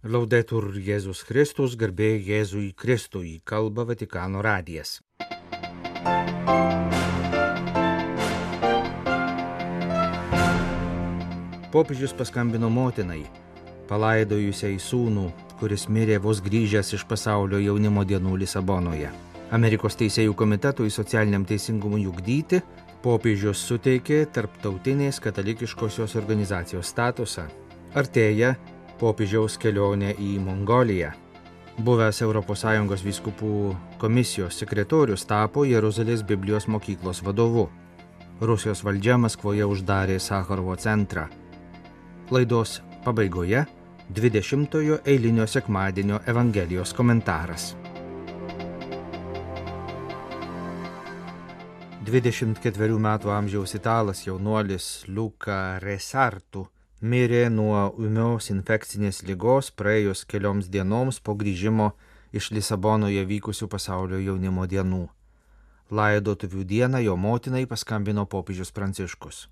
Laudetur Jėzus Kristus, garbė Jėzui Kristui, kalba Vatikano radijas. Popiežius paskambino motinai, palaidojusiai sūnų, kuris mirė vos grįžęs iš pasaulio jaunimo dienų Lisabonoje. Amerikos teisėjų komitetui socialiniam teisingumui ugdyti popiežius suteikė tarptautinės katalikiškosios organizacijos statusą. Artėja popiežiaus kelionė į Mongoliją. Buvęs ES vyskupų komisijos sekretorius tapo Jeruzalės Biblijos mokyklos vadovu. Rusijos valdžia Maskvoje uždarė Sakharovo centrą. Laidos pabaigoje 20-ojo eilinio sekmadienio Evangelijos komentaras. 24 metų amžiaus italas jaunuolis Luka Resartu mirė nuo ūmios infekcinės lygos praėjus kelioms dienoms po grįžimo iš Lisabonoje vykusių pasaulio jaunimo dienų. Laidotuvių dieną jo motinai paskambino popiežius Pranciškus.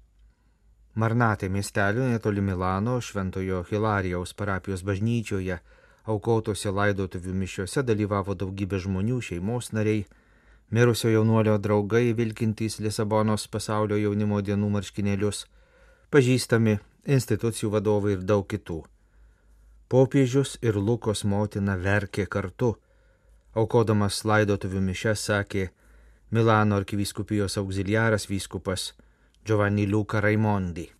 Marnatė miestelio netoli Milano Šventojo Hilarijaus parapijos bažnyčioje aukotose laidotuvių mišiuose dalyvavo daugybė žmonių, šeimos nariai, mirusio jaunuolio draugai vilkintys Lisabonos pasaulio jaunimo dienų marškinėlius, pažįstami institucijų vadovai ir daug kitų. Popiežius ir Lukos motina verkė kartu. Aukodamas laidotuvių mišes sakė Milano arkivyskupijos auxiliaras vyskupas Giovanni Luca Raimondi.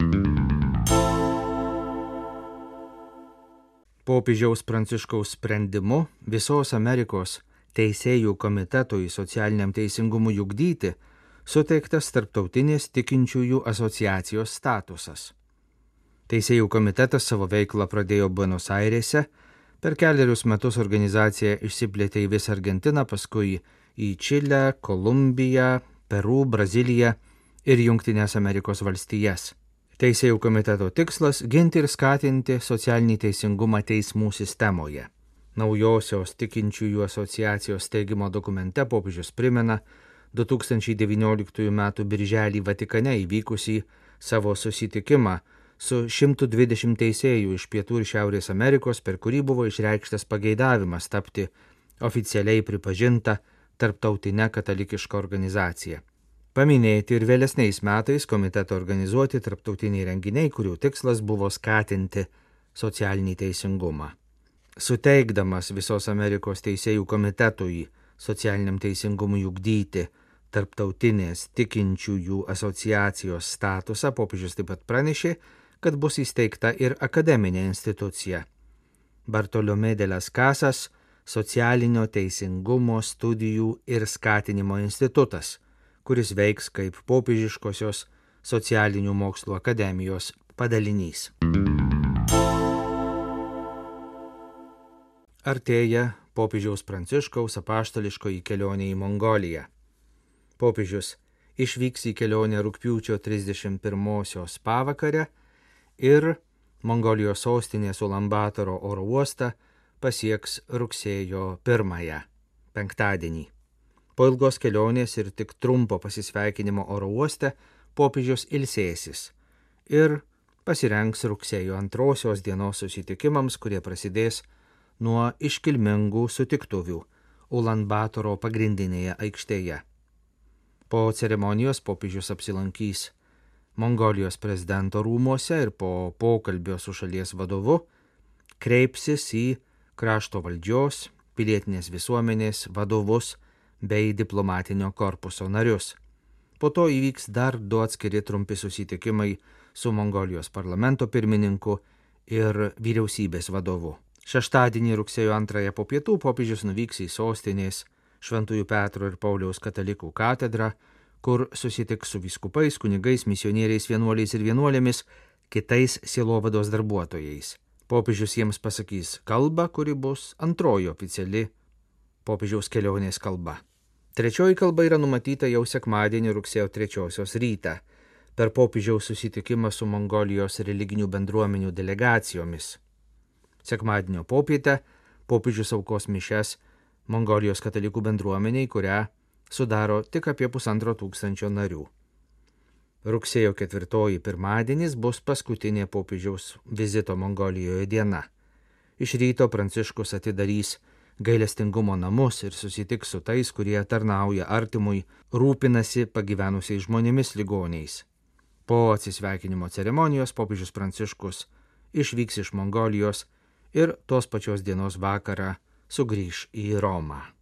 Popiežiaus Pranciškaus sprendimu visos Amerikos teisėjų komitetui socialiniam teisingumui ugdyti suteiktas tarptautinės tikinčiųjų asociacijos statusas. Teisėjų komitetas savo veiklą pradėjo Buenos Airėse, per keliarius metus organizacija išsiplėtė į visą Argentiną, paskui į Čilę, Kolumbiją, Peru, Braziliją ir Junktinės Amerikos valstijas. Teisėjų komiteto tikslas - ginti ir skatinti socialinį teisingumą teismų sistemoje. Naujosios tikinčiųjų asociacijos steigimo dokumente popiežius primena 2019 m. birželį Vatikane įvykusį savo susitikimą su 120 teisėjų iš Pietų ir Šiaurės Amerikos, per kurį buvo išreikštas pageidavimas tapti oficialiai pripažinta tarptautinė katalikiška organizacija. Paminėti ir vėlesniais metais komiteto organizuoti tarptautiniai renginiai, kurių tikslas buvo skatinti socialinį teisingumą. Suteikdamas visos Amerikos teisėjų komitetui socialiniam teisingumui ugdyti tarptautinės tikinčiųjų asociacijos statusą, popiežius taip pat pranešė, kad bus įsteigta ir akademinė institucija. Bartolomė de las Casas socialinio teisingumo studijų ir skatinimo institutas kuris veiks kaip popiežiškosios socialinių mokslų akademijos padalinys. Artėja popiežiaus pranciškaus apaštališkoji kelionė į Mongoliją. Popiežius išvyks į kelionę rūpiučio 31-osios pavakarę ir Mongolijos sostinės Ulambatoro oro uostą pasieks rugsėjo 1-ąją, penktadienį. Po ilgos kelionės ir tik trumpo pasisveikinimo oro uoste popiežius ilsėsis ir pasirengs rugsėjo antrosios dienos susitikimams, kurie prasidės nuo iškilmingų sutiktuvių Ulanbatoro pagrindinėje aikštėje. Po ceremonijos popiežius apsilankys Mongolijos prezidento rūmose ir po pokalbio su šalies vadovu kreipsis į krašto valdžios, pilietinės visuomenės vadovus, bei diplomatinio korpuso narius. Po to įvyks dar du atskiri trumpi susitikimai su Mongolijos parlamento pirmininku ir vyriausybės vadovu. Šeštadienį rugsėjo antrąją po pietų popiežius nuvyks į sostinės Šventųjų Petro ir Pauliaus katalikų katedrą, kur susitiks su viskupais, kunigais, misionieriais, vienuoliais ir vienuolėmis, kitais sielovados darbuotojais. Popiežius jiems pasakys kalbą, kuri bus antroji oficiali popiežiaus kelionės kalba. Trečioji kalba yra numatyta jau sekmadienį rugsėjo 3 rytą per popiežiaus susitikimą su Mongolijos religinių bendruomenių delegacijomis. Sekmadienio popietę popiežius aukos mišes Mongolijos katalikų bendruomeniai, kurią sudaro tik apie pusantro tūkstančio narių. Rugsėjo ketvirtoji pirmadienis bus paskutinė popiežiaus vizito Mongolijoje diena. Iš ryto Pranciškus atidarys gailestingumo namus ir susitiks su tais, kurie tarnauja artimui, rūpinasi pagyvenusiais žmonėmis ligoniais. Po atsisveikinimo ceremonijos popiežius Pranciškus išvyks iš Mongolijos ir tos pačios dienos vakarą sugrįž į Romą.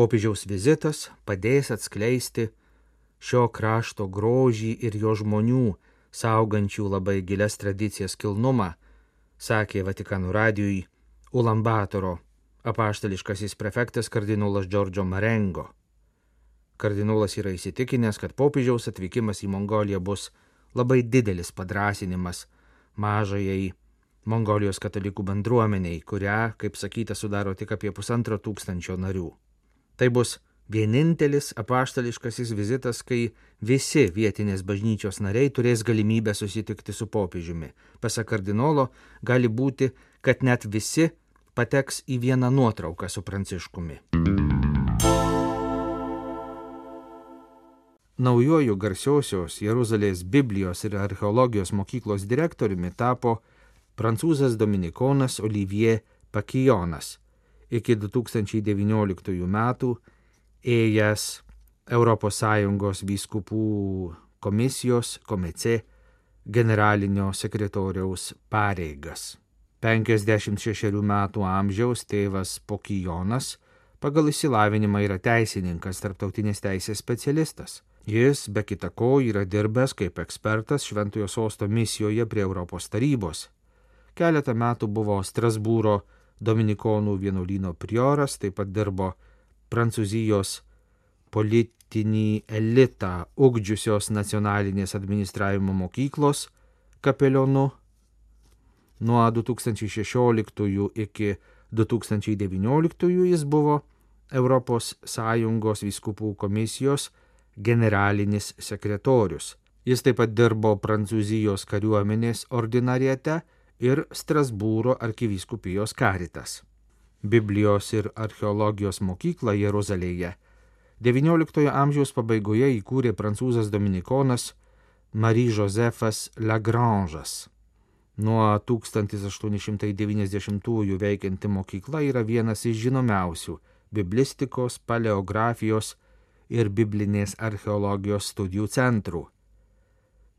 Popiežiaus vizitas padės atskleisti šio krašto grožį ir jo žmonių, saugančių labai gilias tradicijas kilnumą, sakė Vatikanų radijui Ulambatoro apaštališkasis prefektas kardinolas Džordžo Marengo. Kardinolas yra įsitikinęs, kad popiežiaus atvykimas į Mongoliją bus labai didelis padrasinimas mažajai Mongolijos katalikų bendruomeniai, kurią, kaip sakyta, sudaro tik apie pusantro tūkstančio narių. Tai bus vienintelis apaštališkasis vizitas, kai visi vietinės bažnyčios nariai turės galimybę susitikti su popiežiumi. Pasak kardinolo, gali būti, kad net visi pateks į vieną nuotrauką su pranciškumi. Naujoju garsiosios Jeruzalės Biblijos ir archeologijos mokyklos direktoriumi tapo prancūzas dominikonas Olivier Pakijonas, iki 2019 metų ėjęs ES vyskupų komisijos komece generalinio sekretoriaus pareigas. 56 metų amžiaus tėvas Pokijonas pagal išsilavinimą yra teisininkas, tarptautinės teisės specialistas. Jis, be kita ko, yra dirbęs kaip ekspertas Šventojo sosto misijoje prie Europos tarybos. Keletą metų buvo Strasbūro Dominikonų vienuolyno prioras, taip pat dirbo Prancūzijos politinį elitą ugdžiusios nacionalinės administravimo mokyklos kapelionu nuo 2016 iki 2019 jis buvo Sąjungos vyskupų komisijos generalinis sekretorius. Jis taip pat dirbo Prancūzijos kariuomenės ordinariete ir Strasbūro arkivyskupijos karitas. Biblijos ir archeologijos mokyklą Jeruzalėje XIX amžiaus pabaigoje įkūrė prancūzas dominikonas Marie Josefas Lagrange'as. Nuo 1890-ųjų veikianti mokykla yra vienas iš žinomiausių biblistikos, paleografijos ir biblinės archeologijos studijų centrų.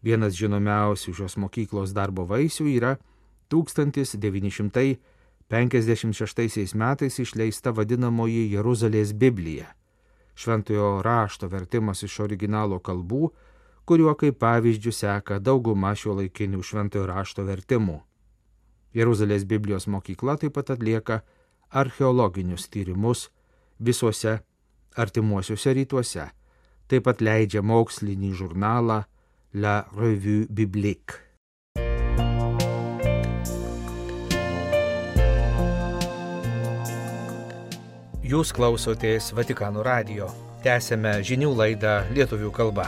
Vienas žinomiausių šios mokyklos darbo vaisių yra 1900 56 metais išleista vadinamoji Jeruzalės Biblija. Šventojo rašto vertimas iš originalo kalbų, kuriuo kaip pavyzdžių seka dauguma šio laikinių šventojo rašto vertimų. Jeruzalės Biblijos mokykla taip pat atlieka archeologinius tyrimus visuose artimuosiuose rytuose, taip pat leidžia mokslinį žurnalą La Revue Biblique. Jūs klausotės Vatikano radio. Tęsėme žinių laidą lietuvių kalba.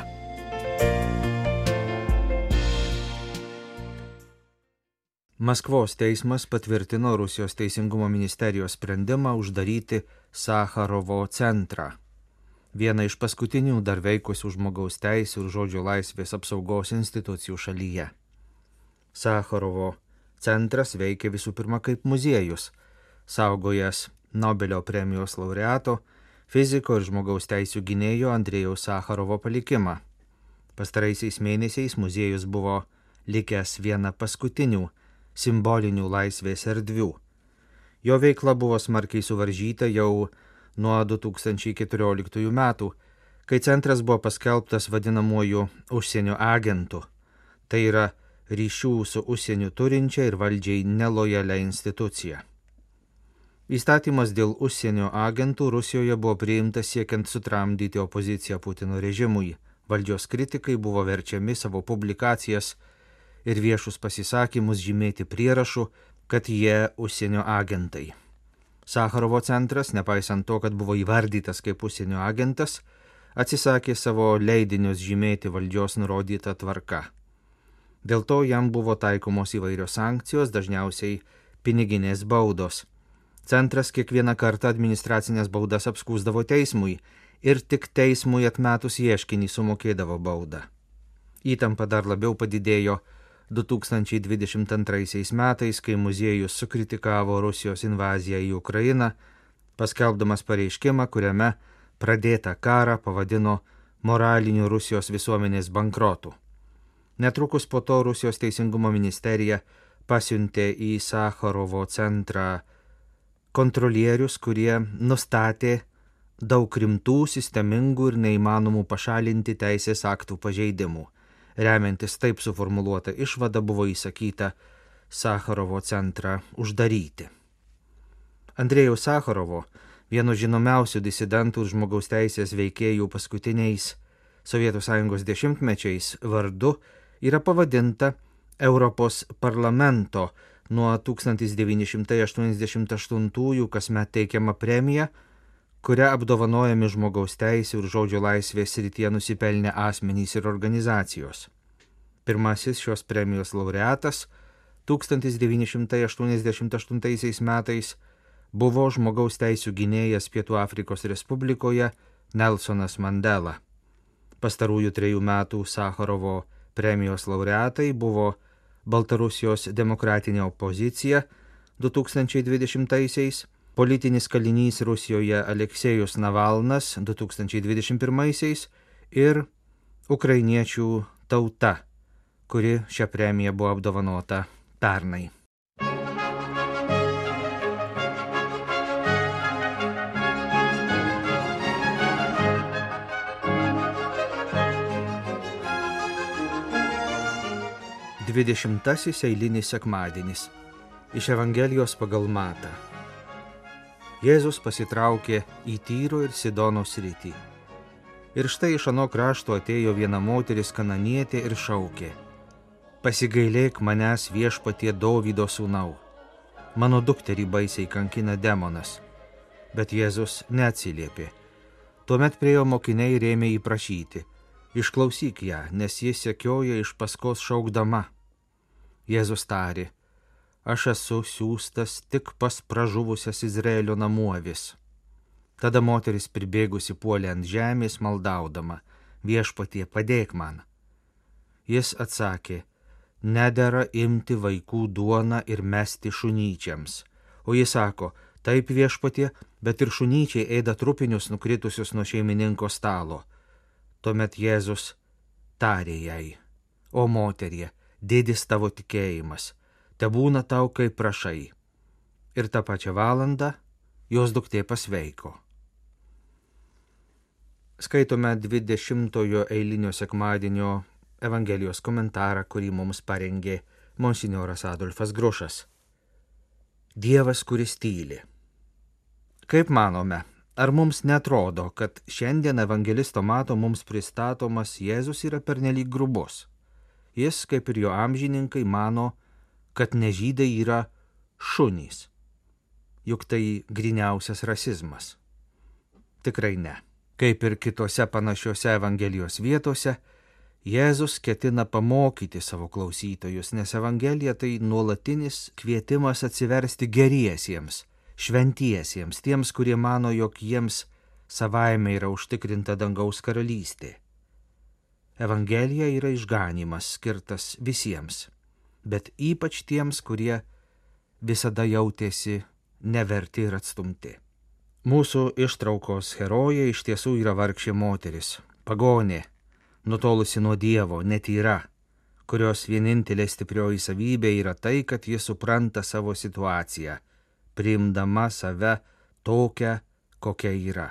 Maskvos teismas patvirtino Rusijos teisingumo ministerijos sprendimą uždaryti Sakharovo centrą. Viena iš paskutinių dar veikusių žmogaus teisų ir žodžio laisvės apsaugos institucijų šalyje. Sakharovo centras veikia visų pirma kaip muziejus, saugojęs Nobelio premijos laureato, fiziko ir žmogaus teisų gynėjo Andrėjaus Sakarovo palikimą. Pastaraisiais mėnesiais muziejus buvo likęs viena paskutinių simbolinių laisvės erdvių. Jo veikla buvo smarkiai suvaržyta jau nuo 2014 metų, kai centras buvo paskelbtas vadinamuoju užsienio agentu. Tai yra ryšių su užsieniu turinčia ir valdžiai nelojalia institucija. Įstatymas dėl užsienio agentų Rusijoje buvo priimtas siekiant sutramdyti opoziciją Putino režimui. Valdžios kritikai buvo verčiami savo publikacijas ir viešus pasisakymus žymėti prierašu, kad jie užsienio agentai. Sakarovo centras, nepaisant to, kad buvo įvardytas kaip užsienio agentas, atsisakė savo leidinius žymėti valdžios nurodytą tvarką. Dėl to jam buvo taikomos įvairios sankcijos, dažniausiai piniginės baudos Centras kiekvieną kartą administracinės baudas apskūsdavo teismui ir tik teismui atmetus ieškinį sumokėdavo baudą. Įtampa dar labiau padidėjo 2022 metais, kai muziejus sukritikavo Rusijos invaziją į Ukrainą, paskelbdamas pareiškimą, kuriame pradėtą karą pavadino moraliniu Rusijos visuomenės bankrotu. Netrukus po to Rusijos teisingumo ministerija pasiuntė į Sakharovo centrą kontrolierius, kurie nustatė daug rimtų, sistemingų ir neįmanomų pašalinti teisės aktų pažeidimų. Remiantis taip suformuoluota išvada buvo įsakyta Sakharovo centrą uždaryti. Andrėjaus Sakharovo, vieno žinomiausių disidentų žmogaus teisės veikėjų paskutiniais Sovietų sąjungos dešimtmečiais vardu yra pavadinta Europos parlamento nuo 1988 kasmet teikiama premija, kuria apdovanojami žmogaus teisų ir žodžio laisvės srityje nusipelnę asmenys ir organizacijos. Pirmasis šios premijos laureatas 1988 metais buvo žmogaus teisų gynėjas Pietų Afrikos Respublikoje Nelsonas Mandela. Pastarųjų trejų metų Sakharovo premijos laureatai buvo Baltarusijos demokratinė opozicija 2020-aisiais, politinis kalinys Rusijoje Aleksėjus Navalnas 2021-aisiais ir ukrainiečių tauta, kuri šią premiją buvo apdovanota pernai. 20 eilinis sekmadienis iš Evangelijos pagal Matą. Jėzus pasitraukė į Tyro ir Sidono sritį. Ir štai iš ano krašto atėjo viena moteris kananietė ir šaukė. Pasigailėk manęs viešpatie Dovydo sūnau. Mano dukterį baisiai kankina demonas. Bet Jėzus neatsiliepė. Tuomet priejo mokiniai rėmė įprašyti. Išklausyk ją, nes jis sekioja iš paskos šaukdama. Jėzus tarė, aš esu siūstas tik pas pražuvusias Izraelio namuovis. Tada moteris pribėgusi puolė ant žemės maldaudama, viešpatie padėk man. Jis atsakė, nedėra imti vaikų duoną ir mesti šunyčiams. O jis sako, taip viešpatie, bet ir šunyčiai ėda trupinius nukritusius nuo šeimininko stalo. Tuomet Jėzus tarė jai, o moterie, didis tavo tikėjimas, te būna tau kaip prašai. Ir tą pačią valandą jos duktė pasveiko. Skaitome 20-ojo eilinio sekmadienio Evangelijos komentarą, kurį mums parengė monsinjoras Adolfas Grušas. Dievas, kuris tyli. Kaip manome, ar mums netrodo, kad šiandien evangelisto mato mums pristatomas Jėzus yra pernelyg grubus? Jis, kaip ir jo amžininkai, mano, kad nežydai yra šunys. Juk tai griniausias rasizmas. Tikrai ne. Kaip ir kitose panašiose Evangelijos vietose, Jėzus ketina pamokyti savo klausytojus, nes Evangelija tai nuolatinis kvietimas atsiversti geriesiems, šventiesiems, tiems, kurie mano, jog jiems savaime yra užtikrinta dangaus karalystė. Evangelija yra išganimas skirtas visiems, bet ypač tiems, kurie visada jautėsi neverti ir atstumti. Mūsų ištraukos herojai iš tiesų yra vargšė moteris, pagonė, nutolusi nuo Dievo, netyra, kurios vienintelė stiprioji savybė yra tai, kad ji supranta savo situaciją, priimdama save tokią, kokia yra.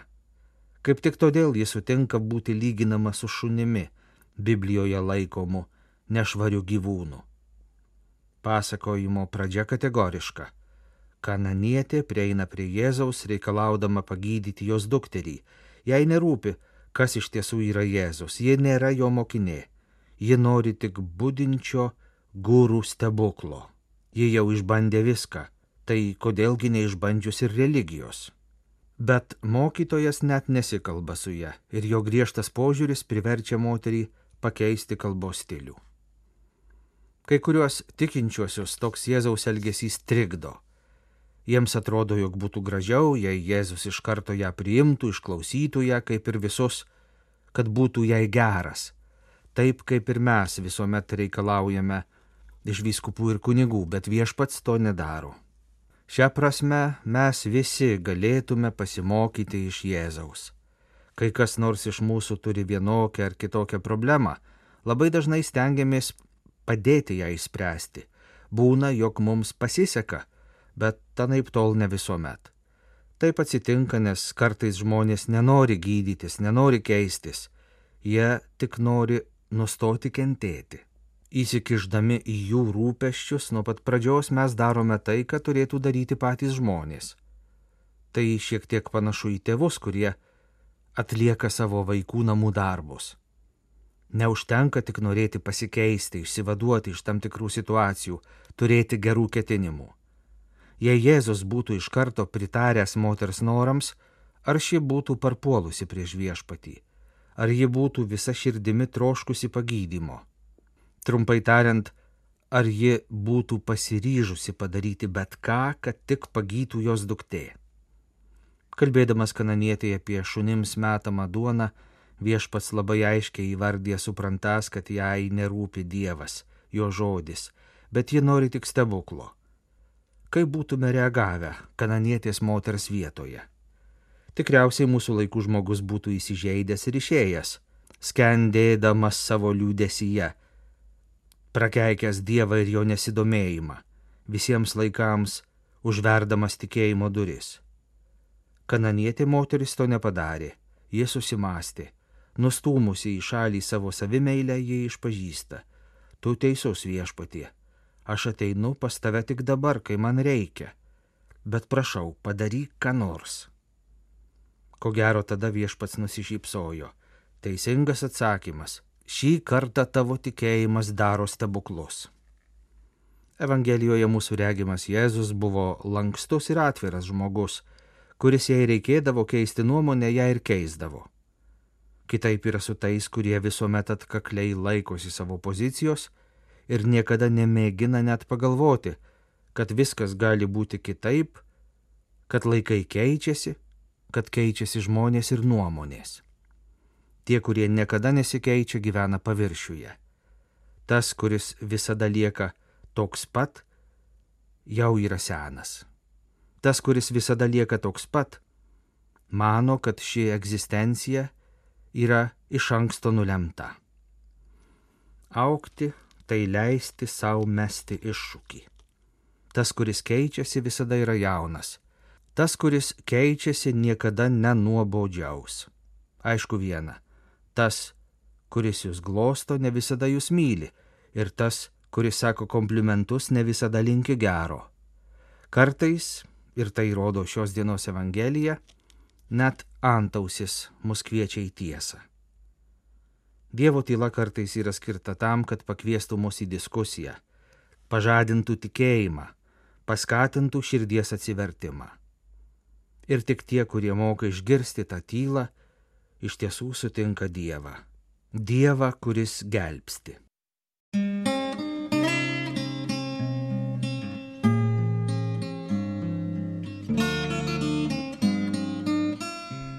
Kaip tik todėl ji sutinka būti lyginama su šunimi, Biblijoje laikomų nešvarių gyvūnų. Pasakojimo pradžia kategoriška. Kananietė prieina prie Jėzaus reikalaudama pagydyti jos dukterį. Jai nerūpi, kas iš tiesų yra Jėzus, ji nėra jo mokinė. Ji nori tik būdinčio gūrų stebuklo. Ji jau išbandė viską, tai kodėlgi neišbandžius ir religijos. Bet mokytojas net nesikalba su ją ir jo griežtas požiūris priverčia moterį pakeisti kalbos stilių. Kai kuriuos tikinčiuosius toks Jėzaus elgesys trikdo. Jiems atrodo, jog būtų gražiau, jei Jėzus iš karto ją priimtų, išklausytų ją kaip ir visus, kad būtų jai geras, taip kaip ir mes visuomet reikalaujame iš vyskupų ir kunigų, bet viešpats to nedaro. Šią prasme mes visi galėtume pasimokyti iš Jėzaus. Kai kas nors iš mūsų turi vienokią ar kitokią problemą, labai dažnai stengiamės padėti ją išspręsti. Būna, jog mums pasiseka, bet tanaip tol ne visuomet. Taip atsitinka, nes kartais žmonės nenori gydytis, nenori keistis, jie tik nori nustoti kentėti. Įsikiždami į jų rūpeščius nuo pat pradžios mes darome tai, ką turėtų daryti patys žmonės. Tai šiek tiek panašu į tėvus, kurie atlieka savo vaikų namų darbus. Neužtenka tik norėti pasikeisti, išsivaduoti iš tam tikrų situacijų, turėti gerų ketinimų. Jei Jėzus būtų iš karto pritaręs moters norams, ar ši būtų parpuolusi prieš viešpatį, ar ji būtų visa širdimi troškusi pagydymo. Trumpai tariant, ar ji būtų pasiryžusi padaryti bet ką, kad tik pagytų jos duktė. Kalbėdamas kananietėje apie šunims metamą duoną, viešpats labai aiškiai įvardė suprantas, kad jai nerūpi Dievas, jo žodis, bet ji nori tik stebuklo. Kaip būtume reagavę kananietės moters vietoje? Tikriausiai mūsų laikų žmogus būtų įsižeidęs ir išėjęs, skendėdamas savo liūdesyje, prakeikęs Dievą ir jo nesidomėjimą, visiems laikams užverdamas tikėjimo duris. Kananietė moteris to nepadarė, jie susimastė, nustūmusi į šalį savo savimeilę jie išpažįsta. Tu teisus viešpatie, aš ateinu pas tave tik dabar, kai man reikia, bet prašau, padaryk ką nors. Ko gero tada viešpats nusišypsojo. Teisingas atsakymas. Šį kartą tavo tikėjimas daro stebuklus. Evangelijoje mūsų regimas Jėzus buvo lankstus ir atviras žmogus, kuris jai reikėdavo keisti nuomonę, ją ir keisdavo. Kitaip yra su tais, kurie visuomet atkakliai laikosi savo pozicijos ir niekada nemėgina net pagalvoti, kad viskas gali būti kitaip, kad laikai keičiasi, kad keičiasi žmonės ir nuomonės. Tie, kurie niekada nesikeičia, gyvena paviršiuje. Tas, kuris visada lieka toks pat, jau yra senas tas, kuris visada lieka toks pat, mano, kad ši egzistencija yra iš anksto nulemta. Aukti tai leisti savo mesti iššūkį. Tas, kuris keičiasi, visada yra jaunas. Tas, kuris keičiasi, niekada nenuobodžiaus. Aišku viena, tas, kuris jūs glosto, ne visada jūs myli, ir tas, kuris sako komplimentus, ne visada linki gero. Kartais ir tai rodo šios dienos Evangelija, net antausis mus kviečia į tiesą. Dievo tyla kartais yra skirta tam, kad pakviestų mus į diskusiją, pažadintų tikėjimą, paskatintų širdies atsivertimą. Ir tik tie, kurie moka išgirsti tą tylą, iš tiesų sutinka Dievą. Dievą, kuris gelbsti.